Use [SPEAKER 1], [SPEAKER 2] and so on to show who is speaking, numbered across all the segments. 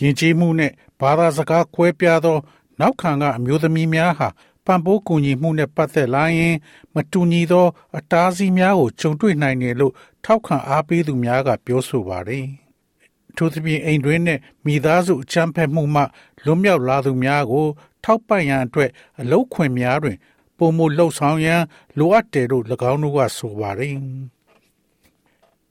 [SPEAKER 1] ယဉ်ကျေးမှုနဲ့ဘာသာစကားကွဲပြားသော နောက်ခံကအမျိုးသမီးများဟာပံ့ပိုးကူညီမှုနဲ့ပတ်သက်လာရင် မတူညီသော အတားအဆီးများကိုကြုံတွေ့နိုင်တယ်လို့ထောက်ခံအားပေးသူများကပြောဆိုပါတယ်။ထို့သဖြင့်အိမ်တွင်းနဲ့မိသားစုအချမ်းဖက်မှုမှလွတ်မြောက်လာသူများကို ထောက်ပံ့ရန်အတွက်အလုခွင့်များတွင် ပုံမှုလှုပ်ဆောင်ရန်လိုအပ်တယ်လို့၎င်းတို့ကဆိုပါတယ်။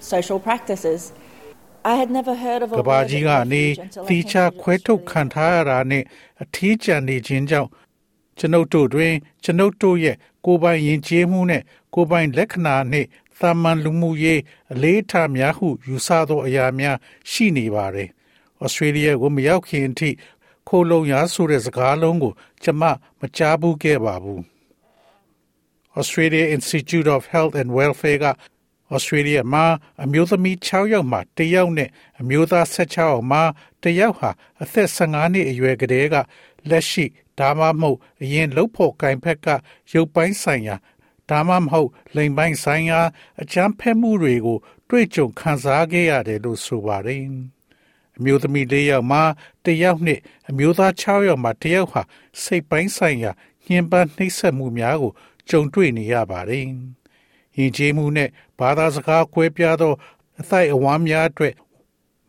[SPEAKER 2] social practices. I had never heard of a
[SPEAKER 1] ကဘာကြီးကနေတီချာခွဲထုတ်ခံထားရတာနဲ့အထီးကျန်နေခြင်းကြောင့်ကျွန်ုပ်တို့တွင် ကျွန်ုပ်တို့ရဲ့ကိုယ်ပိုင်ယဉ်ကျေးမှုနဲ့ကိုယ်ပိုင်လက္ခဏာနှင့်သာမန်လူမှုရေးအလေးထားများဟုယူဆသောအရာများရှိနေပါတယ်။ဩစတြေးလျကိုမရောက်ခင်အထိခိုးလုံရဆိုတဲ့စကားလုံးကိုကျွန်မမကြားဘူးခဲ့ပါဘူး။ Australia Institute of Health and Welfare က ဩစတြေးလျမှာအမျိုးသမီး6ယောက်မှာ1ယောက်နဲ့အမျိုးသား16ယောက်မှာ1ယောက်ဟာအသက်15နှစ်အရွယ်ကလေးကလက်ရှိဒါမှမဟုတ်အရင်လှုပ်ဖို့ကင်ဖက်ကရုပ်ပိုင်းဆိုင်ရာဒါမှမဟုတ်လိမ်ပိုင်းဆိုင်ရာအချမ်းဖက်မှုတွေကို တွေ့ကြုံခံစားခဲ့ရတယ်လို့ဆိုပါတယ်။အမျိုးသမီး၄ယောက်မှာ၁ယောက်နဲ့အမျိုးသား6ယောက်မှာ၁ယောက်ဟာစိတ်ပိုင်းဆိုင်ရာညှဉ်းပန်းနှိပ်စက်မှုများကိုကြုံတွေ့နေရပါတယ်။ ယဉ်ကျေးမှုနဲ့ဘာသာစကားကွဲပြားသောအသိအဝမ်းများအတွက်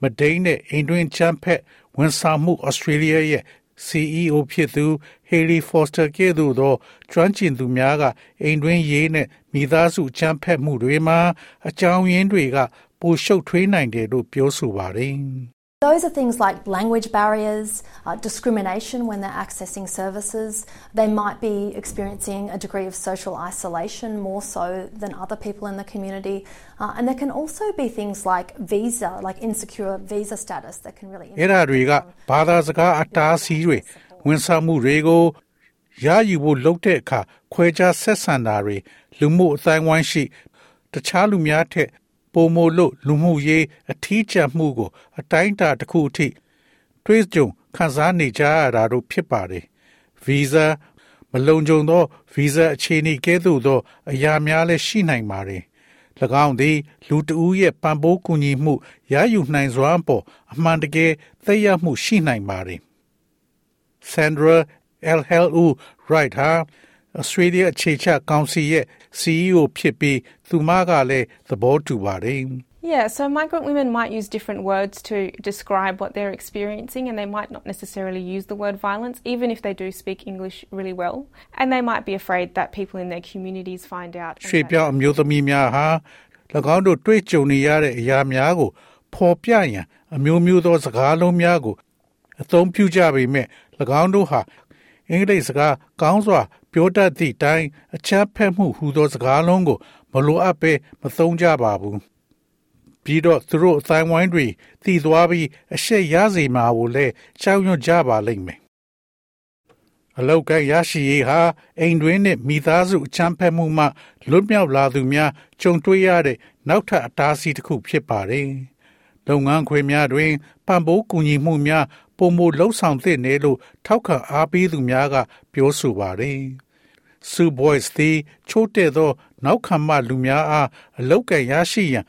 [SPEAKER 1] မဒိန်းနဲ့အိမ်တွင်ချမ်းဖက်ဝန်ဆောင်မှုဩစတြေးလျရဲ့ CEO ဖြစ်သူ Haley Foster ကဲ့သို့သောကျွမ်းကျင်သူများကအိမ်တွင်းရေးနဲ့မိသားစုချမ်းဖက်မှုတွေမှာအကြောင်းရင်းတွေကပိုရှုပ်ထွေးနိုင်တယ်လို့ပြောဆိုပါတယ်။
[SPEAKER 3] Those are things like language barriers, uh, discrimination when they're accessing services. They might be experiencing a degree of social isolation more so than other people in the community. Uh, and there can also be things like visa, like insecure visa status that can really
[SPEAKER 1] အဲ့ဒါတွေကဘာသာစကားအတားအဆီးတွေဝန်ဆောင်မှုတွေကိုရယူဖို့လုပ်တဲ့အခါခွဲခြားဆက်ဆံတာတွေလူမှုအတိုင်းဝိုင်းရှိတခြားလူများထက် ပုံမို့လို့လူမှုရေးအထီးကျန်မှုကို အတိုင်းအတာတစ်ခုအထိတွေးကြုံခံစားနေကြရတာတို့ဖြစ်ပါတယ်ဗီဇာမလုံခြုံသောဗီဇာအခြေအနေကဲ့သို့သော အရာများလည်းရှိနိုင်ပါတယ်၎င်းသည် လူတဦးရဲ့ပံ့ပိုးကူညီမှုရယူနိုင်စွာပေါ်အမှန်တကယ်သက်ရောက်မှုရှိနိုင်ပါတယ် Sandra LHLU Wright ဟာ Australia အခြေချကောင်စီရဲ့ CEO ဖြစ်ပြီးသူမကလည်းသဘောတူပါတယ်
[SPEAKER 4] Yeah, so migrant women might use different words to describe what they're experiencing, and they might not necessarily use the word violence, even if they do speak English really well. And they might be afraid that people in their communities find out.
[SPEAKER 1] ရွှေပြောင်းအမျိုးသမီးများဟာ၎င်းတို့တွေ့ကြုံနေရတဲ့အရာများကိုဖော်ပြရန်အမျိုးမျိုးသောစကားလုံးများကိုအသုံးပြုကြပေမဲ့၎င်းတို့ဟာအင်္ဂလိပ်စကားကောင်းစွာ ပြောတတ်သည့်တိုင်အချမ်းဖက်မှုဟူသောစကားလုံးကို မလိုအပ်ဘဲမသုံးကြပါဘူးပြီးတော့သူတို့အတိုင်းဝိုင်းတွေတည်သွားပြီးအရှက်ရစေမှာကိုလည်းကြောက်ရွံ့ကြပါလိမ့်မယ်အလောက်ကရရှိရေးဟာအိမ်တွင်းနဲ့မိသားစုအချမ်းဖက်မှုမှလွတ်မြောက်လာသူများကြုံတွေ့ရတဲ့နောက်ထပ်အတားအဆီးတစ်ခုဖြစ်ပါတယ်။လုပ်ငန်းခွင်များတွင်ပံ့ပိုးကူညီမှုများ ပုံမလှုပ်ဆောင်သင့်တယ်လို့ထောက်ခံအားပေးသူများက ပြောဆိုပါတယ်။စူဘွိုက်စ်သည်ချိုးတဲ့သော နောက်ခံမှလူများအားအလောက်ကန်ရရှိရန်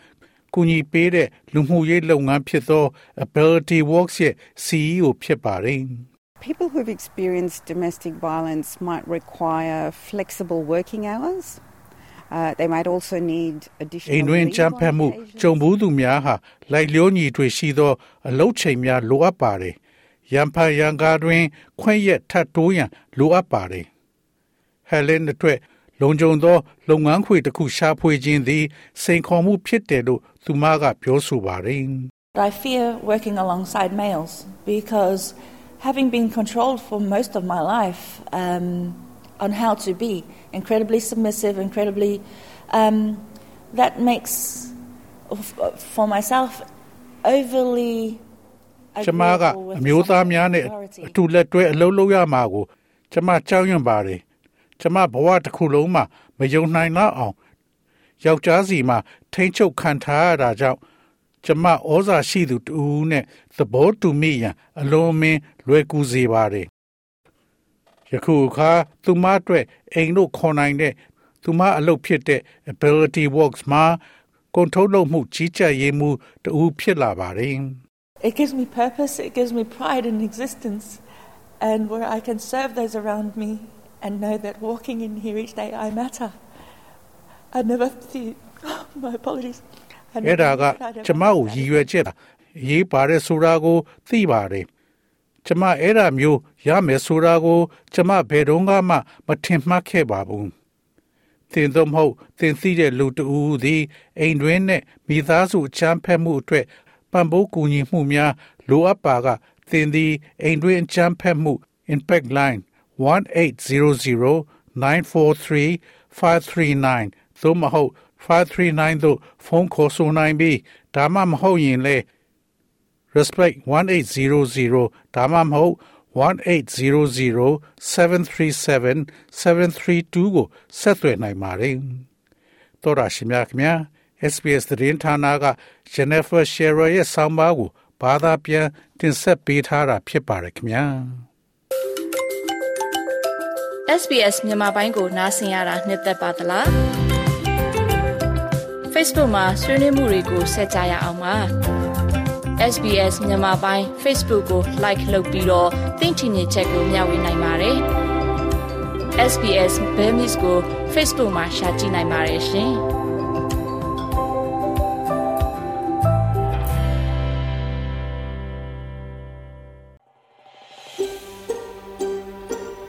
[SPEAKER 1] ကူညီပေးတဲ့လူမှုရေးလုပ်ငန်းဖြစ်သော Ability Works ရဲ့ CEO ဖြစ်ပါတယ်။
[SPEAKER 5] People who've experienced domestic violence might require flexible working hours. Uh, they might also need
[SPEAKER 1] အိမ်
[SPEAKER 5] additional
[SPEAKER 1] တွင်
[SPEAKER 5] leave
[SPEAKER 1] ကြမ်းဖက်
[SPEAKER 5] on
[SPEAKER 1] မှု
[SPEAKER 5] occasion.
[SPEAKER 1] ကြုံဘူးသူများဟာလိုက်လျောညီတွေရှိသောအလုတ်ချိန်များလိုအပ်ပါတယ် ရန်ဖန်ရန်ကားတွင် ခွင့်ရက်ထပ်တိုးရန်လိုအပ်ပါတယ်ဟဲလင်းအတွက်လုံခြုံသောလုပ်ငန်းခွေတစ်ခုရှာဖွေခြင်းသည်စိန်ခေါ်မှုဖြစ်တယ်လို့သူမကပြောဆိုပါတယ်
[SPEAKER 2] I fear working alongside males because having been controlled for most of my life um, on how to be incredibly submissive, incredibly, um, that makes for myself overly
[SPEAKER 1] ကျမကအမျိုးသားများနဲ့အတူလက်တွဲအလုပ်လုပ်ရမှာကို ကျမကြောက်ရွံ့ပါတယ်ကျမဘဝတစ်ခုလုံးမှာမယုံနိုင်တော့အောင်ယောက်ျားစီမှာထိမ့်ချုပ်ခံထားရတာကြောင့်ကျမဩဇာရှိသူတူနဲ့သဘောတူမိရန်အလုံးမင်းလွယ်ကူစေပါတယ်ယခုအခါသူမအတွက်အိမ်တို့ခေါ်နိုင်တဲ့သူမအလုပ်ဖြစ်တဲ့ ability works မှာကွန်ထရိုးလုပ်မှုကြီးကြပ်ရေးမှုတူဖြစ်လာပါတယ်
[SPEAKER 2] It gives me purpose, it gives me pride in existence and where I can serve those around me and know that walking in here each day I matter. I never see my apologies.
[SPEAKER 1] အဲ့ဒါကကျမကိုရည်ရွယ်ချက်ရေးပါတယ်ဆိုတာကိုသိပါတယ်ကျမအဲ့ဒါမျိုးရမယ်ဆိုတာကိုကျမဘယ်တော့မှမထင်မှတ်ခဲ့ပါဘူးသင်တို့မဟုတ်သင်သိတဲ့လူတူသည်အိမ်တွင်းနဲ့မိသားစုအချမ်းဖက်မှုအတွက် ပံ့ပိုးကူညီမှုများလိုအပ်ပါကသင်သည်အိမ်တွင်းအချမ်းဖက်မှု impact line 1800 943 539သို့မဟုတ်539သို့ဖုန်းခေါ်ဆိုနိုင်ပြီးဒါမှမဟုတ်ရင်လည်း respect 1800ဒါမှမဟုတ်1800 737 732ကိုဆက်သွယ်နိုင်ပါတယ်။တော်ရရှိမြခင် SBS သတင်းဌာနက Jennifer Shearer ရဲ့ဆောင်းပါးကိုဘာသာပြန်တင်ဆက်ပေးထားတာဖြစ်ပါတယ်ခင်ဗျာ။
[SPEAKER 6] SBS မြန်မာပိုင်းကိုနားဆင်ရတာနှစ်သက်ပါတလား Facebook မှာဆွေးနွေးမှုတွေကိုဆက်ကြရအောင်ပါ SBS မြန်မာပိုင်း Facebook ကို Like လုပ်ပြီးတော့သင်ချင်တဲ့ချက်ကိုမျှဝေနိုင်ပါတယ် SBS Bemis ကို Facebook မှာ Share ကြည့်နိုင်ပါတယ်ရှင်